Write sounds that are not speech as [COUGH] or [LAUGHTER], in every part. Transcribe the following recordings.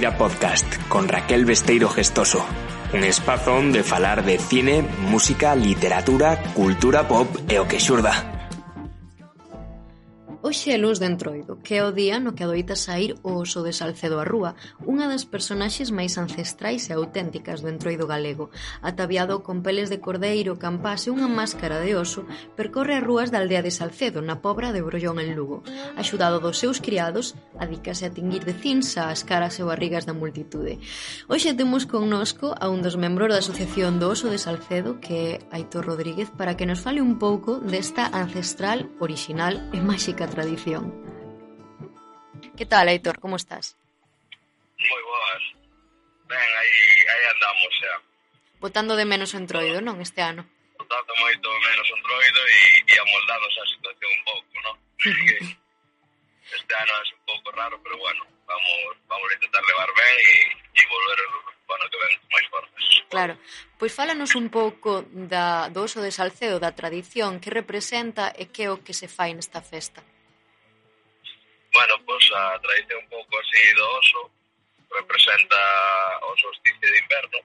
Podcast con Raquel Besteiro Gestoso. Un espazo onde falar de cine, música, literatura, cultura pop e o que xurda. Hoxe é Luz de Entroido, que é o día no que adoita sair o oso de Salcedo a rúa, unha das personaxes máis ancestrais e auténticas do Entroido galego. Ataviado con peles de cordeiro, campás e unha máscara de oso, percorre as rúas da aldea de Salcedo, na pobra de Brollón en Lugo. Axudado dos seus criados, adícase a tinguir de cinza as caras e barrigas da multitude. Hoxe temos connosco a un dos membros da Asociación do Oso de Salcedo, que é Aitor Rodríguez, para que nos fale un pouco desta ancestral, original e máxica tradición tradición. Que tal, Aitor? Como estás? Moi boas. Ben, aí, aí andamos, xa. Botando de menos o entroido, non, este ano? Botando moito menos o entroido e, e amoldándose a situación un pouco, non? [LAUGHS] este ano é un pouco raro, pero bueno, vamos, vamos a intentar levar ben e, e volver bueno, que ven máis fortes. Claro. Pois fálanos un pouco da, do oso de Salcedo, da tradición que representa e que é o que se fai nesta festa. Bueno, pois a tradición un pouco así do oso representa o solsticio de inverno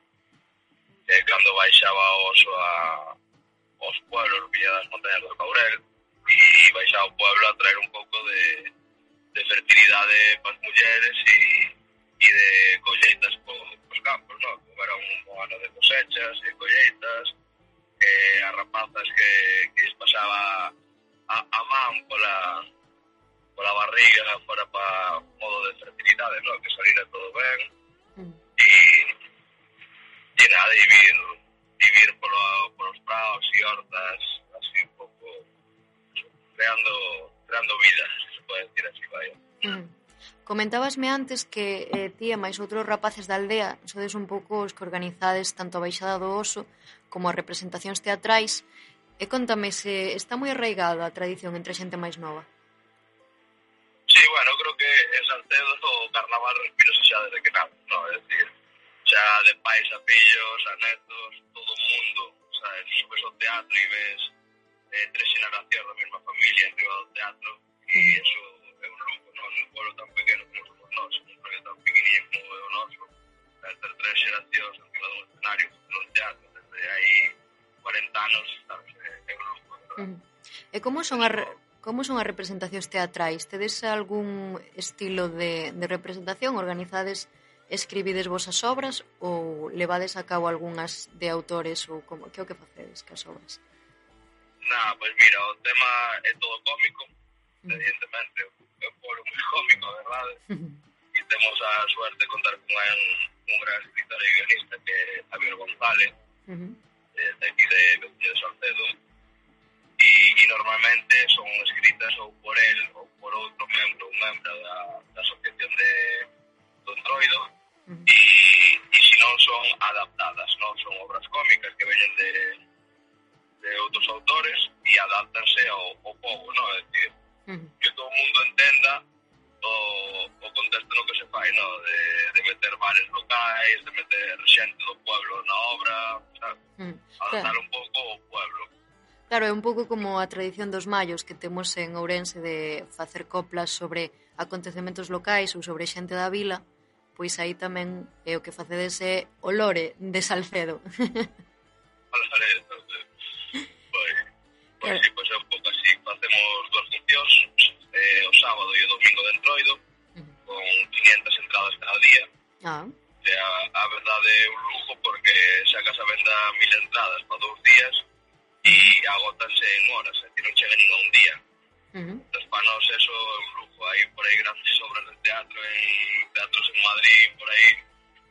que cando baixaba o oso a, os pueblos vía das Montañas do Caurel e baixaba o pueblo a traer un pouco de, de fertilidade para as mulleres e, e de colleitas po, pos campos, no? como era un ano de cosechas e colleitas e eh, a rapazas que, que les pasaba a, a man pola, pola barriga, fora pa modo de fertilidade, no? que salira todo ben, mm. e, e nada, e vir, vivir polo, polos praos e hortas, así un pouco creando, creando vida, se pode decir así, vaya. Mm. Comentabasme antes que eh, ti e máis outros rapaces da aldea sodes un pouco os que organizades tanto a Baixada do Oso como as representacións teatrais. E contame se está moi arraigada a tradición entre a xente máis nova. Sí, bueno, creo que en Salcedo o carnaval respírase xa desde que nada, no, é dicir, xa de pais a pillos, a netos, todo o mundo, sabes, subes ao teatro e ves eh, tres xeracións da mesma familia en riba do teatro, e eso é un lujo, non? Un pueblo tan pequeno como somos nós, un pueblo tan pequeniño como é o noso, ter tres xeracións en riba dun escenario, nun teatro, desde aí 40 anos, sabes, é un lujo, verdad? Mm. E como son as... Re... Como son as representacións teatrais? Tedes algún estilo de, de representación? Organizades, escribides vosas obras ou levades a cabo algunhas de autores ou como, que é o que facedes cas obras? Nah, pois pues mira, o tema é todo cómico, mm. evidentemente, é por moi cómico, verdade? [LAUGHS] e temos a suerte de contar con un, un gran escritor e guionista que é Javier González, uh eh, -huh. de aquí de Vecino de Salcedo, e, e normalmente son escritas ou por el ou por outro membro ou membro da, da asociación de, do entroido e, e se non son adaptadas, non son obras cómicas que veñen de, de outros autores e adaptanse ao, ao povo, non? É dicir, que todo o mundo entenda o, o contexto no que se fai, no? De, de meter bares locais, de meter xente do pueblo na obra, sabe? Uh adaptar un pouco o pueblo. Claro, é un pouco como a tradición dos maios que temos en Ourense de facer coplas sobre acontecementos locais ou sobre xente da vila, pois aí tamén é o que facedes é o lore de Salcedo. Olore, pois, pois, claro. sí, pois é un pouco así, facemos dúas funcións, eh, o sábado e o domingo de entroido, con 500 entradas cada día. Ah. E a, a verdade é un lujo porque sacas a venda mil entradas para dous días, e agótanse en horas, é dicir, non chega nin a un día. ujú. Entonces, para eso é un lujo. Hai por aí grandes obras de teatro en teatros en Madrid, por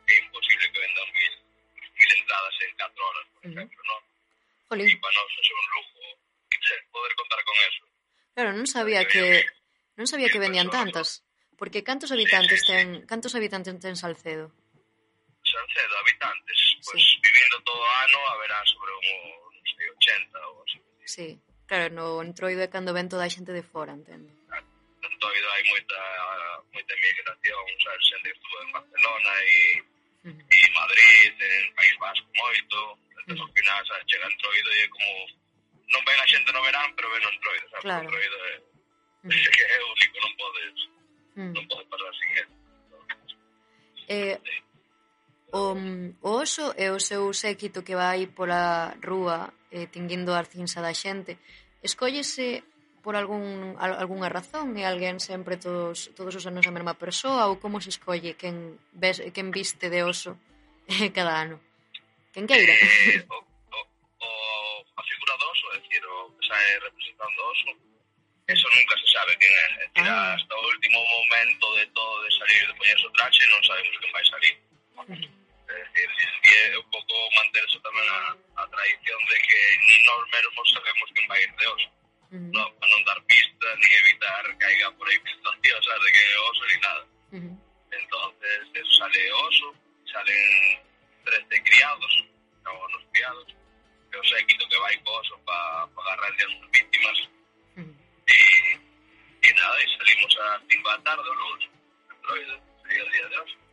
que é imposible que vendan mil, mil entradas en 4 horas, por Ujú. exemplo, non? E Jolín, para nos eso é un lujo poder contar con eso. claro, non sabía que non sabía que vendían tantas. Porque cantos habitantes ten, cantos habitantes ten Salcedo? Salcedo, habitantes, pues Sí. vivindo todo ano haberá sobre sei, 80 ou así. Sí, claro, no entroido é cando ven toda a xente de fora, entendo. Claro, no entroido hai moita, moita migración, sabes, xente estuvo en Barcelona e, uh -huh. e Madrid, en País Vasco moito, entón uh -huh. ao final, sabes, chega entroido e é como, non ven a xente no verán, pero ven o entroido, sabes, claro. entroido é, uh [LAUGHS] -huh. que é único, non podes, uh -huh. non podes pasar sin él. Eh, sí o, o oso e o seu séquito que vai pola rúa eh, tinguindo a cinza da xente escóllese por algún, algunha razón e alguén sempre todos, todos os anos a mesma persoa ou como se escolle quen, ves, quen viste de oso eh, cada ano? Quen queira? Eh, [LAUGHS] o, o, o, a figura do oso, é dicir, o que sae representando o oso, eso nunca se sabe quen é. é dicir, ah. hasta o último momento de todo de salir de poñerse o traxe non sabemos quen vai salir. Uh -huh. Es decir, y un poco mantenerse también la, la, tradición de que ni nos sabemos quién va a ir de os. Uh -huh. No, no dar pistas ni evitar que haya por ahí pistas, [LAUGHS] tío, o sea, de que oso ni nada. Uh -huh. Entonces, eso sale oso, salen 13 criados, no, unos criados, que os he quito que va y oso para pa agarrar a sus víctimas. Uh -huh. y, y, nada, y salimos a 5 de la tarde, o lunes, el día de oso.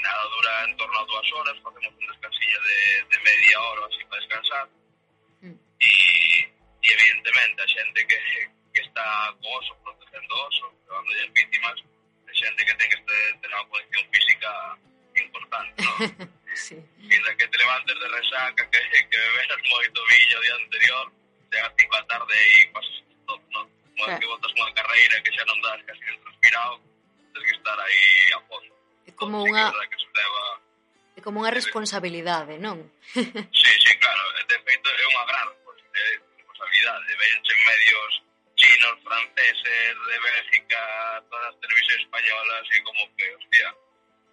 Mm, E nada, dura en torno a dúas horas, facemos un descansillo de, de media hora así para descansar. mm. E evidentemente a xente que, que está co oso, protegendo oso, levando as víctimas, é xente que ten que ter, unha condición física importante, ¿no? [LAUGHS] sí. Que te levantes de resaca, que, que bebes moito viño o día anterior, chega a 5 da tarde e pasas todo, ¿no? Como Claro. que botas unha carreira que xa non das casi de transpirado, tens que estar aí a fondo. É como unha é como unha responsabilidade, non? [LAUGHS] sí, sí, claro, eh, de feito é unha gran responsabilidade, de en medios chinos, franceses, de Bélgica, todas as televisións españolas e como que, hostia,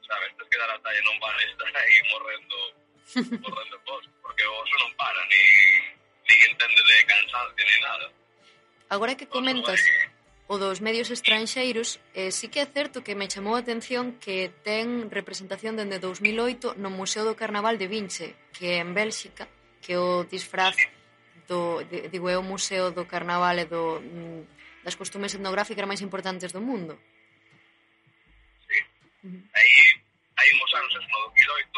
sabes, tes que dar a talla, non vale estar aí morrendo, [LAUGHS] morrendo vos, porque o oso non para, ni, ni entende de cansancio, ni nada. Agora que comentas, o dos medios estranxeiros, e si que é certo que me chamou a atención que ten representación dende 2008 no Museo do Carnaval de Vinche, que é en Bélxica, que o disfraz do, digo, é o Museo do Carnaval e do, mm, das costumes etnográficas máis importantes do mundo. Sí. Uh. Aí, hai uns anos, en 2008,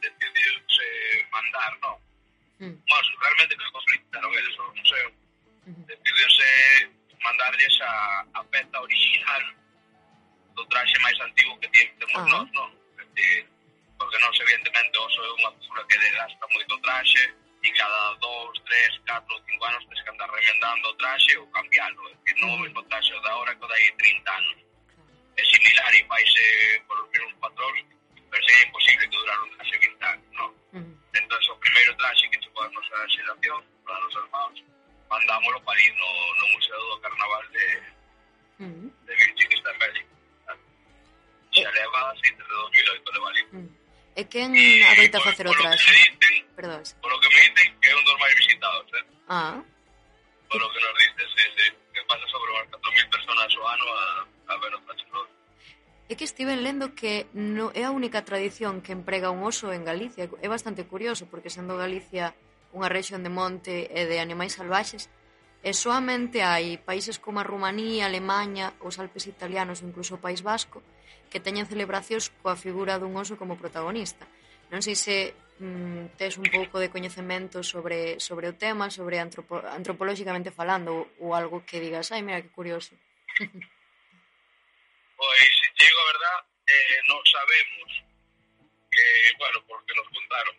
decidiuse mandar, non? Mm. Mas, realmente, que conflictaron eles o museo. Uh -huh. Decidiuse mandarles a, a peza original do traxe máis antigo que temos ah. nós, non? Este, porque nós, evidentemente, oso é unha cultura que desgasta moito o traxe e cada dos, tres, catro, cinco anos tens que andar remendando o traxe ou cambiarlo. É que non o mesmo traxe da hora que o dai 30 anos. É similar e eh, faise por os mesmos patróns, pero sería imposible que durar un traxe 20 anos, non? Uh -huh. Entón, o primeiro traxe que chegou a nosa xeración, para os hermanos, mandámolo para ir no, no Museo do Carnaval de, mm. de Virxe, que está en Bélgica. Xa leva entre 2008 leva ali. Mm. E quen e, adoita facer o traxe? Perdón. Por lo que me dicen que é un dos máis visitados, eh? Ah. Por lo que nos dicen sí, sí, que pasa sobre as 4.000 personas o ano a, a ver o traxe É que estiven lendo que no é a única tradición que emprega un oso en Galicia. É bastante curioso, porque sendo Galicia unha rexión de monte e de animais salvaxes, e soamente hai países como a Rumanía, Alemanha, os Alpes italianos incluso o País Vasco que teñen celebracións coa figura dun oso como protagonista. Non sei se mm, tes un pouco de coñecemento sobre, sobre o tema, sobre antropo, antropolóxicamente falando, ou, ou algo que digas, ai, mira, que curioso. [LAUGHS] pois, se digo a verdad, eh, non sabemos que, bueno, porque nos contaron,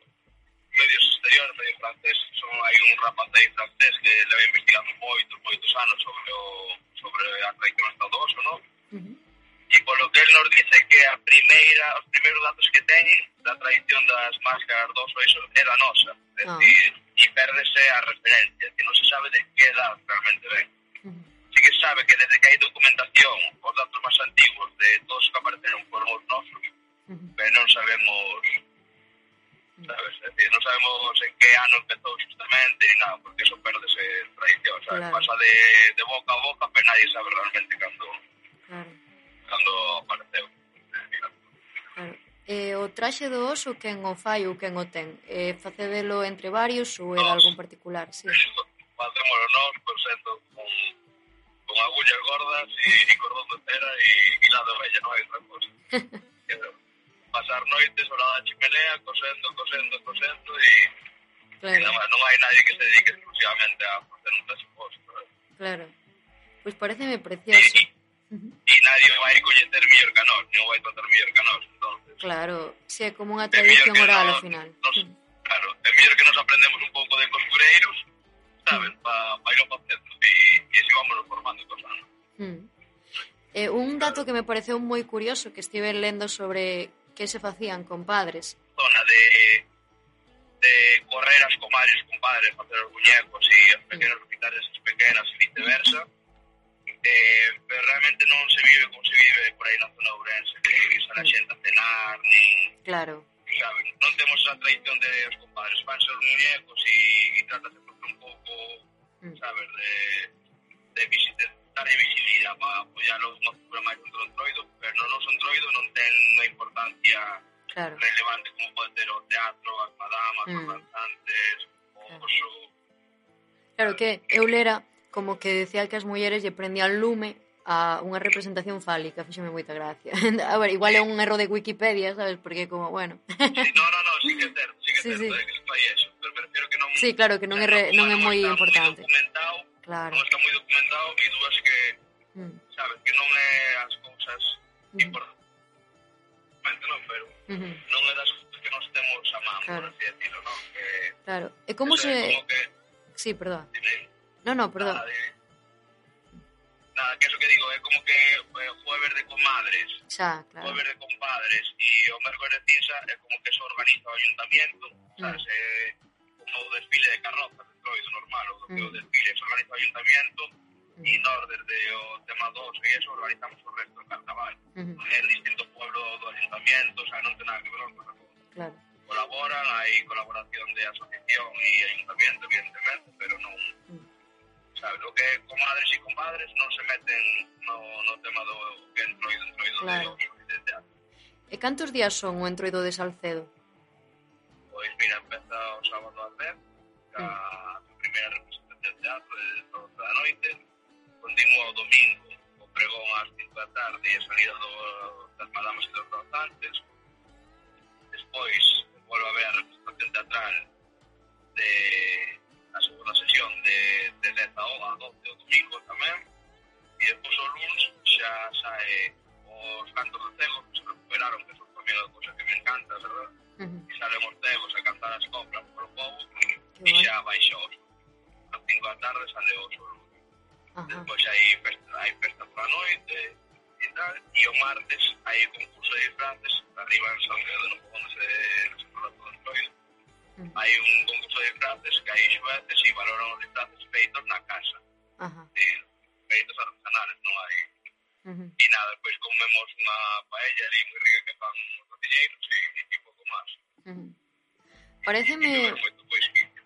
medios exteriores, medio francés, son, hai un rapaz aí francés que leva investigando moitos, moitos anos sobre o, sobre a traición hasta non? Uh -huh. E polo que el nos dice que a primeira, os primeiros datos que teñen da traición das máscaras do oso, iso era nosa, é uh -huh. decir, e perdese a referencia, que non se sabe de que edad realmente ven. Uh -huh. Sí que sabe que desde que hai documentación, os datos máis antigos de todos que apareceron foron os nosos, uh -huh. pero non sabemos sabes? É dicir, non sabemos en que ano empezou justamente e nada, porque eso perdese tradición, sabes? Claro. Pasa de, de boca a boca, pero nadie sabe realmente cando, claro. cando apareceu. Claro. Eh, o traxe do oso, quen o fai ou quen o ten? Eh, facedelo entre varios ou era algún particular? Sí. Eh, Facémoslo nós, pois, sendo con, con agullas gordas e, e cordón de cera e guilado bella, non hai outra cosa. [LAUGHS] pasar noites ao lado da chimenea, cosendo, cosendo, cosendo, e, claro. e non hai nadie que se dedique exclusivamente a facer un presuposto. Eh? Claro. Pois pues pareceme precioso. E, e nadie vai coñecer mellor que nós, non vai tratar mellor que nós, entonces. Claro, si é como unha tradición oral no, ao final. Nos, claro, é mellor que nos aprendemos un pouco de costureiros, sabes, mm. para pa ir ao facendo e, e así vamos formando cosas. Mm. Eh, un dato que me pareceu moi curioso que estive lendo sobre que se facían con padres. Zona de, de correr as comadres, compadres, facer os muñecos e as pequenas hospitales as pequenas e viceversa, eh, pero realmente non se vive como se vive por aí na zona de Ourense, que sale a xente a cenar, nin, Claro. saben, non temos esa tradición de os compadres van ser os muñecos e, e trata de un pouco, Mm. sabes, de, de visite, a vicini para apoiarlos no máis contra un troido, pero non son troido non ten unha importancia claro. relevante como pode ter o teatro, as madamas, mm. os danzantes, o claro. oso. Claro que eu lera como que decía que as mulleres lle prendían lume a unha representación fálica, fíxeme moita gracia. [LAUGHS] A ver, igual é un erro de Wikipedia, sabes, porque como, bueno. Sí, no, no, no, sí que é certo, sí que é [LAUGHS] sí, certo, sí. Eh, que fai eso, pero prefiero que non Sí, claro, que non é re, non é moi importante. Moi documentado, Claro. non está moi documentado e dúas que, Mm. sabes, que non é as cousas Mm. importantes, non, pero non é das cousas que nos temos a man, Claro. por así decirlo, non? Que, Claro. E como se... Como que, Sí, perdón. dime, No, no, perdón. nada, de, nada, que eso que digo, é como que eh, jueves de comadres, Xa, claro. jueves de compadres e o mércoles de cinza é como que se organiza o ayuntamiento, sabes, é como o desfile de carrozas, descoido normal, o que o desfile se organiza o ayuntamiento, mm. e nós desde o tema 2 e eso organizamos o resto do carnaval. Uh -huh. É distinto pueblo do ayuntamiento, o sea, non ten nada que ver con Claro. Colaboran, hai colaboración de asociación e ayuntamiento, evidentemente, pero non... Uh mm. -huh. Sabes, o que é comadres e compadres non se meten no, no tema do que entroido, entroido claro. de, de teatro. E cantos días son o entroido de Salcedo? Pois mira, empeza o sábado a 10 a primeira representación de teatro de 12 da noite Condimo ao domingo o pregón ás 5 da tarde e a salida do, das madamas e dos danzantes Despois volvo a ver a representación teatral de a segunda sesión de, de 10 a 12 o domingo tamén e depois o lunes xa sae os cantos de cego que se recuperaron, que son tamén unha cosa que me encanta, verdad? -huh. E xa a cantar as compras o povo e xa baixou. A cinco da tarde sale o sol. Uh -huh. Despois hai festa, hai festa pola noite e tal, e o martes hai concurso de disfraces arriba en San Pedro, onde se resolve todo o coido. Hai un concurso de disfraces que hai xueces e valoran os disfraces feitos na casa. Uh -huh. E feitos artesanales, non hai Uh -huh. E nada, pois comemos unha paella ali moi rica que fan os cociñeiros e, e tipo Pareceme...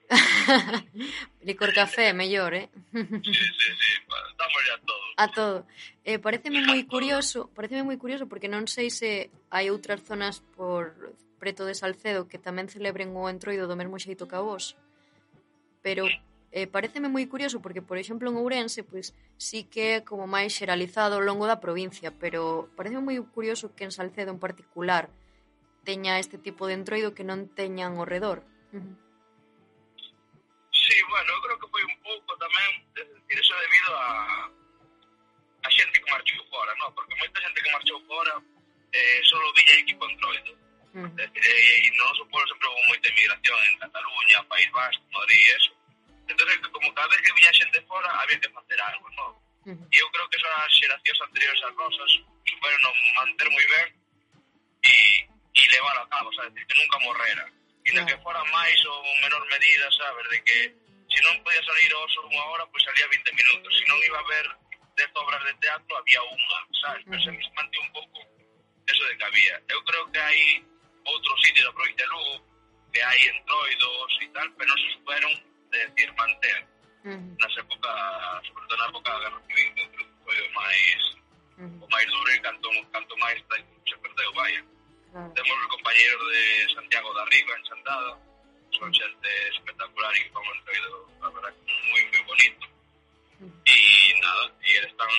[LAUGHS] Licor café, mellor, eh? sí, sí, sí, damos a todo. A todo. Eh, pareceme moi curioso, pareceme moi curioso porque non sei se hai outras zonas por preto de Salcedo que tamén celebren o entroido do mesmo xeito que a vos. Pero eh, pareceme moi curioso porque, por exemplo, en Ourense, pois, sí que é como máis xeralizado ao longo da provincia, pero pareceme moi curioso que en Salcedo en particular, teña este tipo de entroido que non teñan ao redor. Sí, bueno, eu creo que foi un pouco tamén, decir, eso debido a a xente que marchou fora, no? Porque moita xente que marchou fora eh, solo villa equipo entroido. Troido. Mm. Uh -huh. E no noso pueblo sempre houve moita emigración en Cataluña, País Vasco, Madrid e eso. Entón, como cada vez que viña xente fora, había que facer algo, no? E eu creo que esas xeracións anteriores ás nosas superan manter moi ben e e levar a cabo, sabes? Decir, que nunca morrera. De Claro. que fora máis ou menor medida, sabes? De que se non podía salir ao oso unha hora, pois salía 20 minutos. Se non iba a haber 10 obras de teatro, había unha, sabes? Pero Ujú. sempre se mantía un pouco eso de que había. Eu creo que hai outros sitios da provincia de Lugo que hai entroidos e tal, pero non se superan de decir manter Ujú. nas épocas, sobre todo na época da Guerra compañeros de Santiago da Riba, en Chantada. Son xente espectacular e como han traído, a verdad, moi, moi bonito. E nada, e están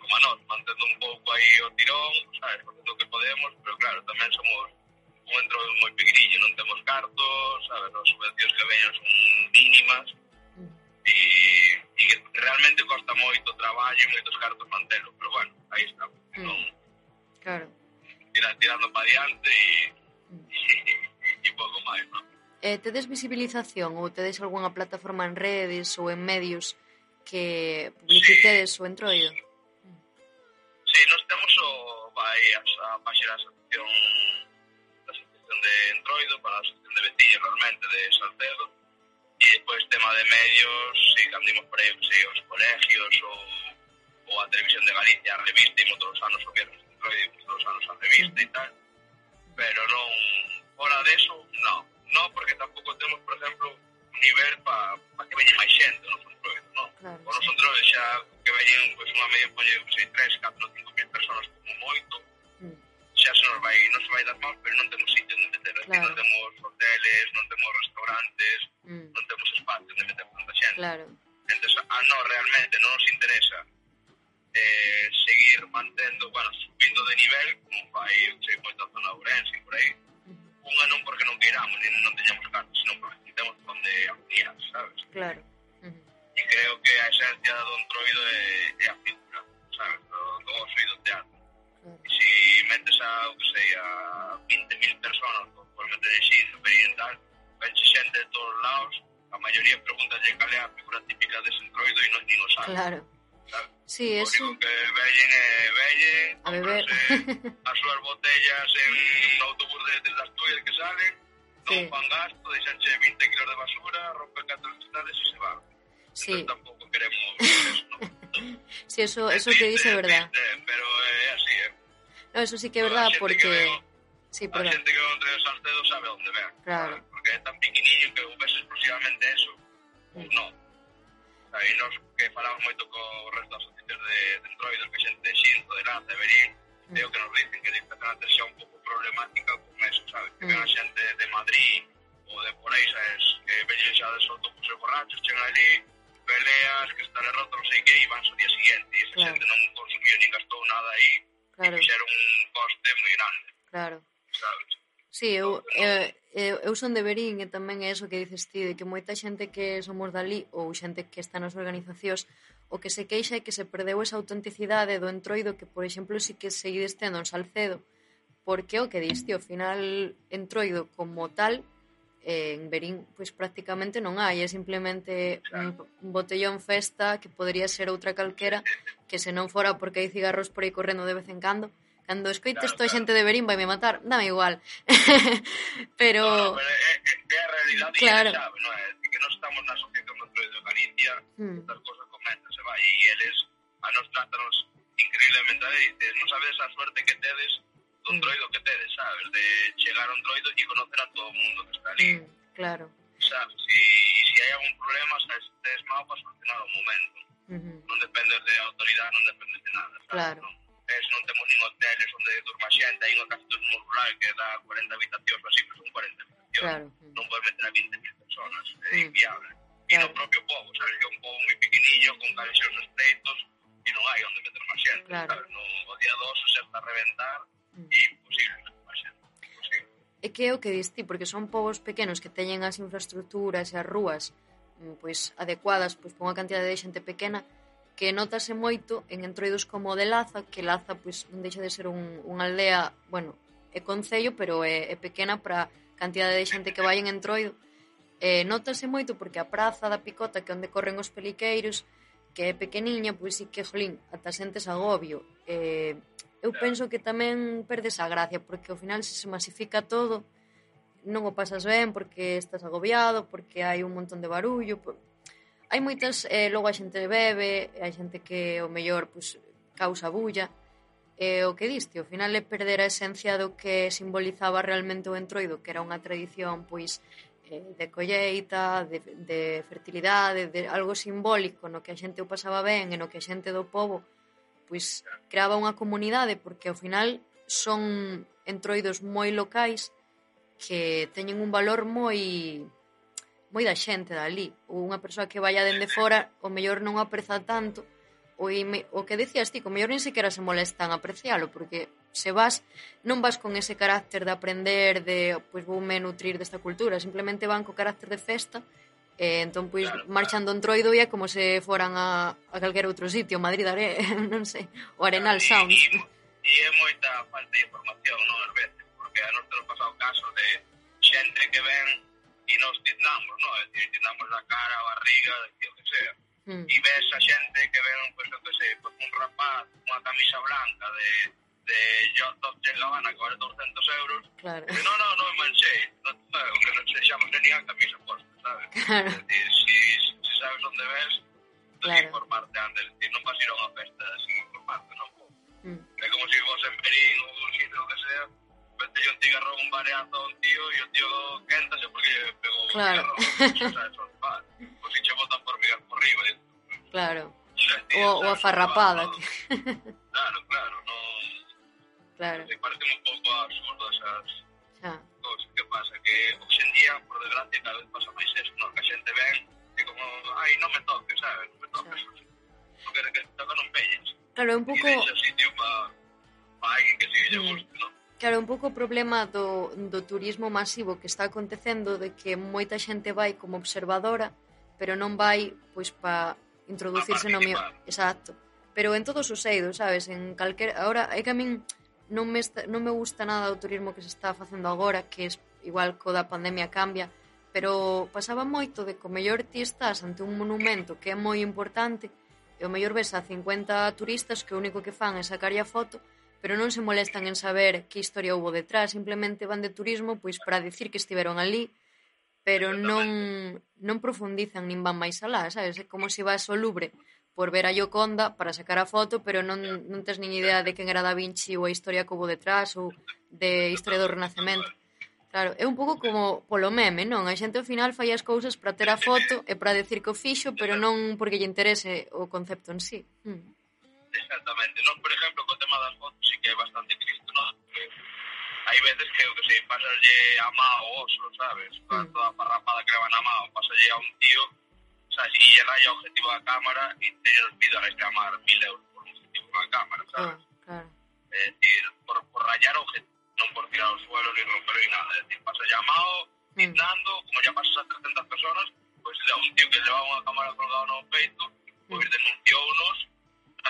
como ah, a nós, mantendo un pouco aí o tirón, sabes, facendo o que podemos, pero claro, tamén somos un entro moi pequeniño, non temos cartos, sabes, as subvencións que veñen son mínimas, e, e realmente costa moito traballo e moitos cartos mantelo, pero bueno, aí está, non... Mm. Claro. Tirando para diante e [LAUGHS] e pouco máis, non? Eh, tedes visibilización ou tedes algunha plataforma en redes ou en medios que publicitedes sí. o entroido? Sí, nós temos o vai a, a página da asociación da asociación de entroido para a asociación de Betillo realmente de Salcedo e depois tema de medios si sí, candimos por aí, sí, os colegios ou, ou a televisión de Galicia a revista e todos os anos o que era entroido todos os anos a revista e tal pero non fora deso, non, non porque tampouco temos, por exemplo, un nivel para pa que veña máis xente no controles, non? Claro, Por nos controles xa que veñen pois, unha media poñe, non sei, 3, 4, 5 mil personas como moito, mm. xa se nos vai, non se vai dar mal, pero non temos sitio onde meter, claro. non temos hoteles, non temos restaurantes, mm. non temos espacio onde meter tanta xente. Claro. Entón, a ah, non realmente non nos interesa eh, seguir mantendo, bueno, subindo de nivel, como fai, sei, moita zona Ourense por aí. Unha non porque non queiramos, nin non teñamos cartas, sino porque non temos onde acudir, sabes? Claro. Uh -huh. E creo que a esencia do entroido é, é a figura, sabes? Do, do oso e do teatro. Uh -huh. E se si metes a, o que sei, a 20.000 personas, por meter de xir, tal, venxe xente de todos lados, a maioría pregunta cal é a figura típica dese entroido e non, nin o sabe. Claro. Sabes? Sí, eso... que veñen e veñen, a beber [LAUGHS] as súas botellas en un autobús de, de las tuyas que salen, sí. fan gasto, deixanche 20 kilos de basura, rompen 4 cristales e se van. Sí. Entonces tampouco queremos eso, ¿no? [LAUGHS] sí, eso, eso que dice é verdad. Pero é así, eh? No, eso sí que é verdad, porque... Que veo, sí, perdón. A xente que entre os Salcedo sabe onde ver. Claro. Porque é tan pequeniño que ves exclusivamente eso, mm. non. aí nos que falamos moito co resto das asociacións de, de entroidos, que xente de Xinzo, de Lanza, de Berín, mm. e o que nos dicen que esta a xa un pouco problemática con eso, sabes? Que mm. ven a xente de Madrid ou de por aí, sabes? Que veñen xa de solto por ser borrachos, chegan ali peleas, que están roto, non sei que, e van ao día siguiente, e esa claro. xente non consumiu ni gastou nada aí, claro. e fixeron un coste moi grande. Claro. Sabes? Sí, eu, eu, eu son de Berín e tamén é eso que dices ti, de que moita xente que somos dali ou xente que está nas organizacións o que se queixa é que se perdeu esa autenticidade do entroido que, por exemplo, si que seguides tendo en Salcedo porque o que diste, ao final entroido como tal eh, en Berín pois prácticamente non hai, é simplemente un, un botellón festa que podría ser outra calquera que se non fora porque hai cigarros por aí correndo de vez en cando, Cando escoites claro, claro. xente de Berín vai me matar, dame igual. [LAUGHS] pero... No, no, pero é, é a realidade claro. que sabe, non é? Que non estamos na asociación de Galicia, mm. estas cosas comentan, se vai, e eles a nos tratanos increíblemente, a dices, non sabes a suerte que tedes do mm. droido que tedes, sabes? De chegar a un droido e conocer a todo o mundo que está ali. Mm, claro. Sabes? Si, si hai algún problema, sabes, tes mal para solucionar o momento. Uh -huh. Non dependes de autoridade, non dependes de nada, sabes? Claro. Non? es, non temos nin hoteles onde durma xente, hai unha casa no rural que dá 40 habitacións, así, pero son 40 habitacións, claro. non podes meter a 20.000 personas, é mm. inviable. E claro. no propio povo, sabes, que é un povo moi pequeniño, con calexos estreitos, e non hai onde meter máis xente, claro. sabes, non, o día dos se está a reventar, mm. e imposible máis xente. Posible. E que é o que dis ti, porque son povos pequenos que teñen as infraestructuras e as rúas mm, pois adecuadas pois, para unha cantidade de xente pequena, que notase moito en entroidos como o de Laza, que Laza pois, non deixa de ser un, unha aldea, bueno, é concello, pero é, é pequena para a cantidade de xente que vai en entroido. Eh, notase moito porque a praza da Picota, que é onde corren os peliqueiros, que é pequeniña, pois sí que, jolín, ata sentes agobio. Eh, eu penso que tamén perdes a gracia, porque ao final se se masifica todo, non o pasas ben porque estás agobiado, porque hai un montón de barullo, hai moitas, eh, logo a xente bebe, hai xente que o mellor pues, causa bulla, e eh, o que diste, ao final é perder a esencia do que simbolizaba realmente o entroido, que era unha tradición pois eh, de colleita, de, de fertilidade, de algo simbólico no que a xente o pasaba ben e no que a xente do povo pois creaba unha comunidade porque ao final son entroidos moi locais que teñen un valor moi moi da xente dali, ou unha persoa que vaya dende fora, o mellor non apreza tanto, o, o que decías ti, o mellor nin sequera se molestan a aprecialo, porque se vas, non vas con ese carácter de aprender, de, pois, vou me nutrir desta cultura, simplemente van co carácter de festa, e entón, pois, claro, marchando en Troido é como se foran a, a calquer outro sitio, Madrid, Are, [LAUGHS] non sei, o Arenal Sound. E, e, e é moita falta de información, non, ás veces, porque a nos te lo pasado caso de xente que ven y nos tiznamos, ¿no? Es decir, tiznamos la cara, barriga, lo que sea. Mm. Y ves a gente que ven, pues, yo sé, pues un rapaz, una camisa blanca de, de John en La Habana que vale 200 euros. Claro. No, no, no me manché, no, que no se llama, tenía camisa puesta, ¿sabes? [LAUGHS] Claro. Es decir, si, si sabes dónde ves, claro. informarte antes, es decir, no vas a ir a una fiesta sin informarte, ¿no? Mm. Es como si vos en Perín o un sitio, lo que sea metei un cigarro un bareazo a un tío e [LAUGHS] o tío quéntase porque pegou claro. un cigarro. Claro. Pois si che botan por mirar por riba. Eh? Claro. Tío, o, o a farrapada. No, claro, claro. No, claro. Me parece un pouco absurdo esas xa. cosas que pasa. Que hoxe en día, por desgracia, cada vez pasa máis eso. No? Que a xente ven e como, ai, non me toques, sabes? Non me toques. Xa. Porque que toca non peñas. Claro, é un pouco... E deixa sitio para pa alguén que sí lle mm. guste, non? Claro, un pouco o problema do, do turismo masivo que está acontecendo de que moita xente vai como observadora, pero non vai pois pa introducirse no mío. Exacto. Pero en todos os eidos, sabes, en calquer agora é que a min non me está, non me gusta nada o turismo que se está facendo agora, que es igual co da pandemia cambia, pero pasaba moito de que o mellor ti estás ante un monumento que é moi importante e o mellor ves a 50 turistas que o único que fan é sacarlle a foto, pero non se molestan en saber que historia houve detrás, simplemente van de turismo pois para decir que estiveron ali, pero non non profundizan nin van máis alá, sabes? É como se vas ao Louvre por ver a Gioconda para sacar a foto, pero non, non tens nin idea de quen era Da Vinci ou a historia que houve detrás ou de historia do Renacemento. Claro, é un pouco como polo meme, non? A xente ao final fai as cousas para ter a foto e para decir que o fixo, pero non porque lle interese o concepto en sí. Mm. Exactamente. Non, por exemplo, co tema das fotos sí que é bastante triste, non? Hai veces que, eu que sei, pasalle a má o oso, sabes? Toda, Mm. toda a parrapada que levan a má, pasalle a un tío, sabes, e raya o objetivo da cámara e te pido a reclamar mil euros por un objetivo da cámara, Claro, sabes? claro. É dicir, por, por rayar o objetivo, non por tirar o suelo ni romper ni nada. É dicir, pasa llamado, Mm. pintando, como ya pasas a 300 personas, pois pues, un tío que llevaba unha cámara colgada no peito, pois Mm. denunciounos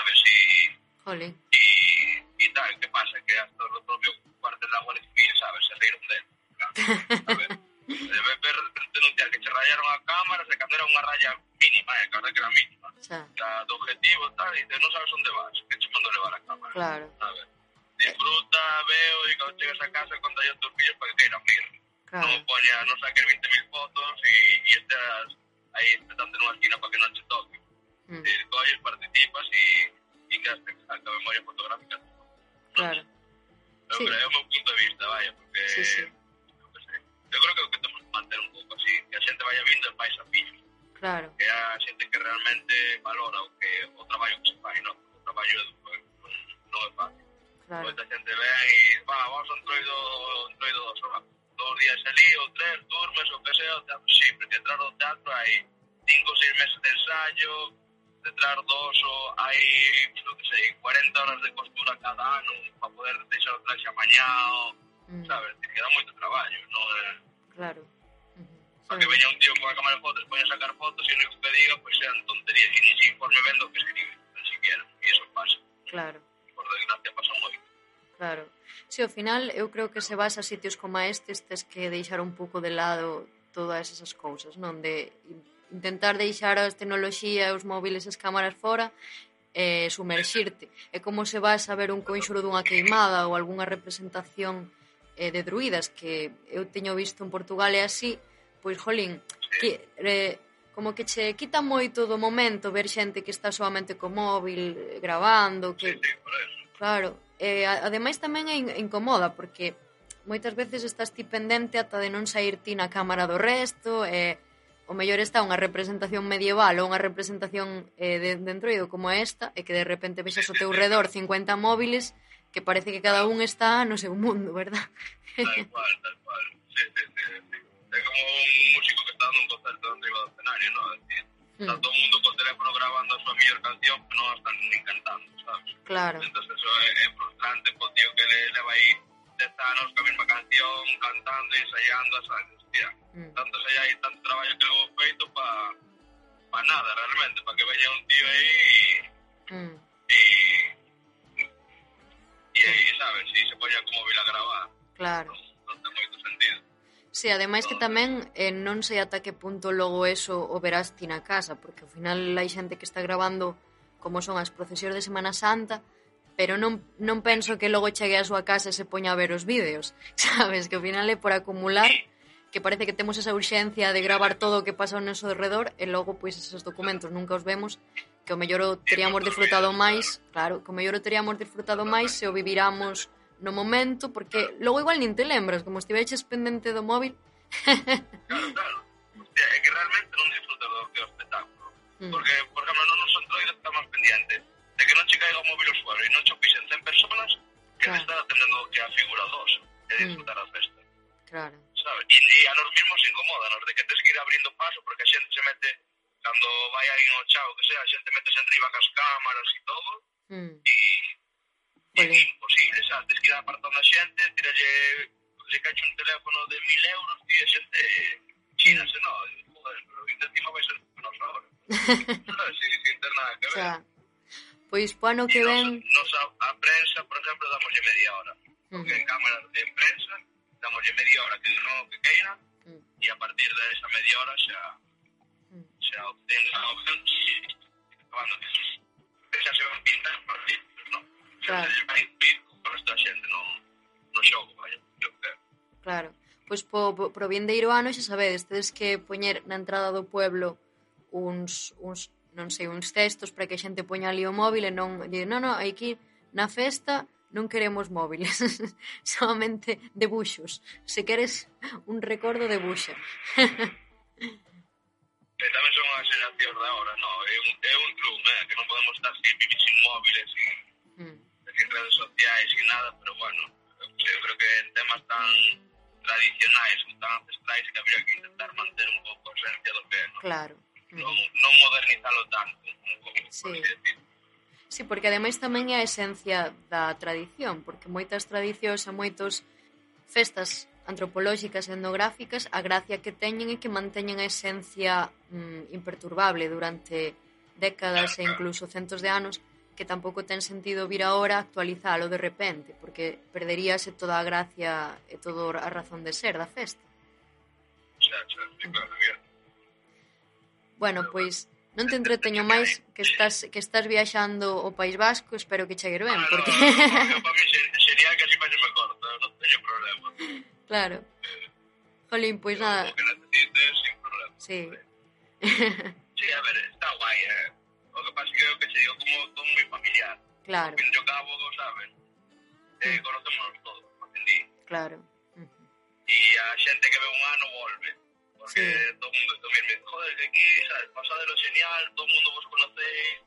ver si Jolín. y, y tal, ¿qué pasa? Que hasta los propios cuartel de la Guardia Civil, ¿sabes? Se rieron de él. ¿sabes? Debe ver [LAUGHS] denunciar que se rayaron a cámara, se cambiaron unha raya mínima, eh, que que era mínima. Xa, Ya, de objetivo, tal, y no sabes dónde vas, que te mando levar a cámara. claro. ¿sabes? Disfruta, veo, y cuando llegas a casa, cuando hay tus fillos para que quieran ver. Claro. No pones, no saques 20.000 fotos y, y estás ahí intentando en una esquina para que no te toque. Mm, Si coges, participas y, y quedas exacta memoria fotográfica. claro. Pero Sí. creo o meu punto de vista, vaya, porque Sí, sí. que sei. Eu creo que o que temos que manter un pouco así, que a xente vaya vindo e fai fillos, Claro. que a xente que realmente valora o que o traballo que se fai, non? O traballo non, non é fácil. Claro. Moita xente ven e, va, vamos a un troido, un troido dos, va, dos días ali, ou tres, turmes, o que sea, o teatro, sí, porque detrás do teatro hai cinco ou seis meses de ensayo, detrás do oso hai, lo que sei, 40 horas de costura cada ano para poder deixar o traxe amañado, Mm, sabes? Te queda moito traballo, non é... Claro. Ujú. Para que veña un tío con a cámara de fotos, poña a sacar fotos e o único que diga, pois sean tonterías que ni se informe vendo o que escribe, ni siquiera, e eso pasa, Claro. por desgracia pasa moito. Claro. Sí, ao final eu creo que se vas a sitios como estes tes que deixar un pouco de lado todas esas cousas, non? De intentar deixar as tecnoloxías, os móviles, as cámaras fora e sumerxirte. É como se vas a ver un conxuro dunha queimada ou algunha representación eh, de druidas que eu teño visto en Portugal e así, pois jolín, que, eh, como que che quita moito do momento ver xente que está solamente co móvil eh, gravando, que claro, eh, ademais tamén é incomoda porque moitas veces estás ti pendente ata de non sair ti na cámara do resto e eh, o mellor está unha representación medieval ou unha representación eh, de, de entroido como esta e que de repente vexas ao teu redor 50 móviles que parece que cada un está no seu mundo, verdad? Tal cual, tal cual. Sí, sí, sí, sí. É como un músico que está dando un concerto arriba do escenario, non? Decir, mm. Está todo o mundo co teléfono grabando a súa mellor canción, pero non están nin cantando, sabes? Claro. Entón, eso é, é frustrante, po tío que le, le vai 10 anos a mesma canción, cantando e ensaiando, sabes? hostia, mm. tanto xa tanto traballo que houve feito para pa nada realmente, para que veña un tío aí mm. e e aí, sabes, Si se poña como vila gravar. Claro. Non, non ten moito sentido. Si, sí, ademais que tamén eh, non sei ata que punto logo eso o verás ti na casa, porque ao final hai xente que está grabando como son as procesións de Semana Santa, pero non, non penso que logo chegue a súa casa e se poña a ver os vídeos, [LAUGHS] sabes? Que ao final é por acumular... Sí que parece que temos esa urxencia de gravar todo o que pasa ao noso redor e logo pois esos documentos nunca os vemos que o mellor o teríamos disfrutado máis claro, que o mellor o teríamos disfrutado máis se o viviramos no momento porque logo igual nin te lembras como estiveches pendente do móvil claro, claro. Hostia, é que realmente non disfrutas do que espectáculo mm. porque, por exemplo, non nos entroides estamos pendientes de que non che caiga o móvil o suave e non che pisen 100 personas que claro. estar atendendo que a figura dos e mm. disfrutar a festa claro sabes? E, e a nos mismos incomoda, nos de que tens que ir abrindo paso porque a xente se mete, cando vai aí no chao, que sea, a xente mete en riba cas cámaras e todo, mm. e, e é imposible, sabes? Tens que ir apartando a xente, tiralle, se cacho un teléfono de mil euros e a xente chínase, no, joder, pero encima vai ser nos agora. non, sin ter nada que ver. O pois, pues, po ano que ven... Nos, nos السياره شاع شاع لان ما فهمتش طبعا شاع شباب بين Claro, pois po, pro vindeiro ano xa sabedes, tedes que poñer na entrada do pueblo uns, uns non sei, uns cestos para que a xente poña ali o móvil e non, e, non, non, aquí na festa non queremos móviles, [LAUGHS] solamente debuxos. Se queres un recordo, debuxa. [LAUGHS] E tamén son as xeración da hora, no, é un, é un club, eh, que non podemos estar sin vivir sin móviles, sin, mm. sin redes sociais, sin nada, pero bueno, eu creo que en temas tan tradicionais, tan ancestrais, que habría que intentar manter un pouco a esencia do que é, no? Claro. Mm. Non, non modernizalo tanto, un pouco, sí. por así decir. Sí, porque ademais tamén é a esencia da tradición, porque moitas tradicións e moitos festas antropolóxicas e etnográficas, a gracia que teñen é que manteñen a esencia mm, imperturbable durante décadas e incluso centos de anos que tampouco ten sentido vir ahora actualizalo de repente, porque perderíase toda a gracia e toda a razón de ser da festa. Xa, xa, claro, Bueno, pois non te entreteño máis que estás que estás viaxando o País Vasco, espero que chegue ben, porque ah, no, no, para mí sería casi máis mejor, non teño problema. [LAUGHS] claro. Jolín, pois nada, que necesites, sin problema. sí. [LAUGHS] Sí, a ver, está guai, eh. O que pasa é que que che digo, como todo moi familiar. Claro, Que yo cabo, sabes? Eh, Mm. conocemos todos, entendí. claro. E a xente que ve un ano volve. Porque Sí. todo o mundo tamén me joder, que aquí, sabes, pasadelo genial, todo o mundo vos conocéis,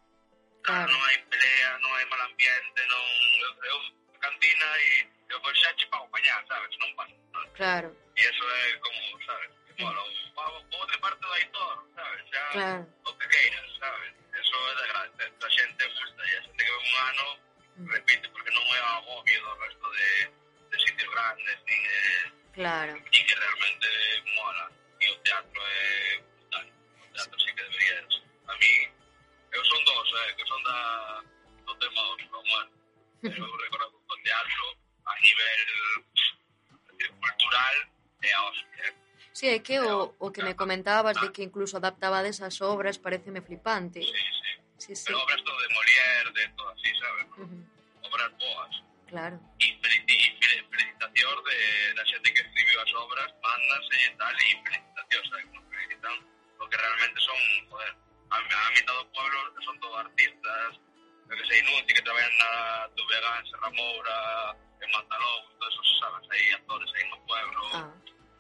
Claro. non hai pelea, non hai mal ambiente, non... Eu, eu cantina e yo Eu vou deixar, tipo, apanhar, sabes? Não passa. Claro. Y eso es como, ¿sabes? Como lo, vamos por otra parte de Aitor, ¿sabes? Ya, claro. lo que quieras, ¿sabes? Eso es de gracia, esta gente gusta y la gente que ve un ano, mm. repite, porque no me hago miedo al resto de, de sitios grandes ni de... Claro. Y que realmente mola. Y el teatro es brutal. El teatro sí que debería ser. A mí, ellos son dos, ¿eh? Que son da, dos temas, no más. Pero reconozco con teatro a nivel eh, cultural. Sí, es que, o, o, que me comentabas de que incluso adaptaba de esas obras, parece me flipante. Sí, sí. sí, sí. Pero obras todo de Molière, de todo así, ¿sabes? Uh -huh. Obras boas. Claro. Y, y felicitación de la gente que escribió las obras, bandas y tal, y felicitación, o sea, que nos felicitan, porque realmente son, joder, a, a mitad de pueblos son todos artistas, que se inútil, que trabajan a Tubega, en Serra Moura, en Matalobo, todos esos, sabes, aí actores aí no pueblo, ah.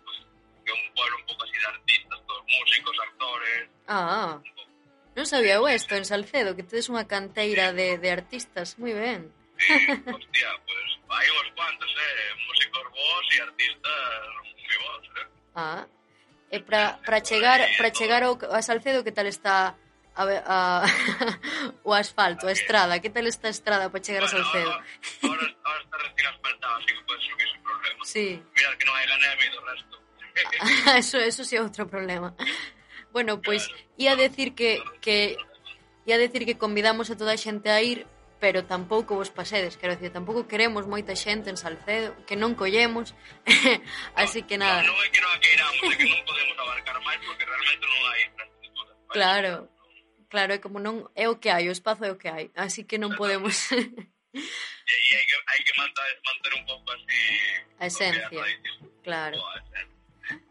pues, que é un pueblo un pouco así de artistas, todos músicos, actores... Ah, ah. non sabía eu isto en Salcedo, que tedes unha canteira sí. de, de artistas, moi ben. Sí, hostia, pues hai uns cuantos, eh, músicos vos e artistas moi vos, eh. Ah, eh, e para chegar para chegar ao, a Salcedo que tal está a, a, [LAUGHS] o asfalto, a estrada. Que tal está a estrada para chegar bueno, a Salcedo? Ahora, ahora está recién asfaltada, así que penso que é un problema. Sí. Mira, que non hai ganeve do resto. [LAUGHS] eso, eso sí é outro problema. Bueno, pois, pues, ia decir que, que ia decir que convidamos a toda a xente a ir, pero tampouco vos pasedes, quero dicir, tampouco queremos moita xente en Salcedo, que non collemos, [LAUGHS] así que nada. Non é que non a queiramos, é que non podemos abarcar máis, porque realmente non hai infraestructura. Claro, Claro, e como non é o que hai, o espazo é o que hai, así que non podemos... e hai que, hai que manter, manter un pouco así... A esencia, claro.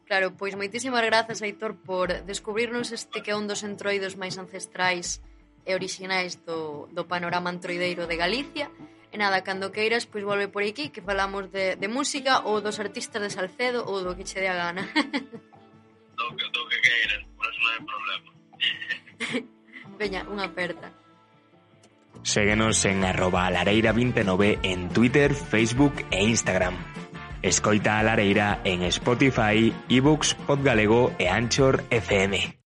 Claro, pois moitísimas grazas, Aitor, por descubrirnos este que é un dos entroidos máis ancestrais e orixinais do, do panorama antroideiro de Galicia. E nada, cando queiras, pois volve por aquí que falamos de, de música ou dos artistas de Salcedo ou do que che dé a gana. do, que, do que queiras, por eso non hai problema. [LAUGHS] Aperta. Séguenos en arroba lareira29 en Twitter, Facebook e Instagram. Escoita a Lareira en Spotify, ebooks, Podgalego e Anchor FM.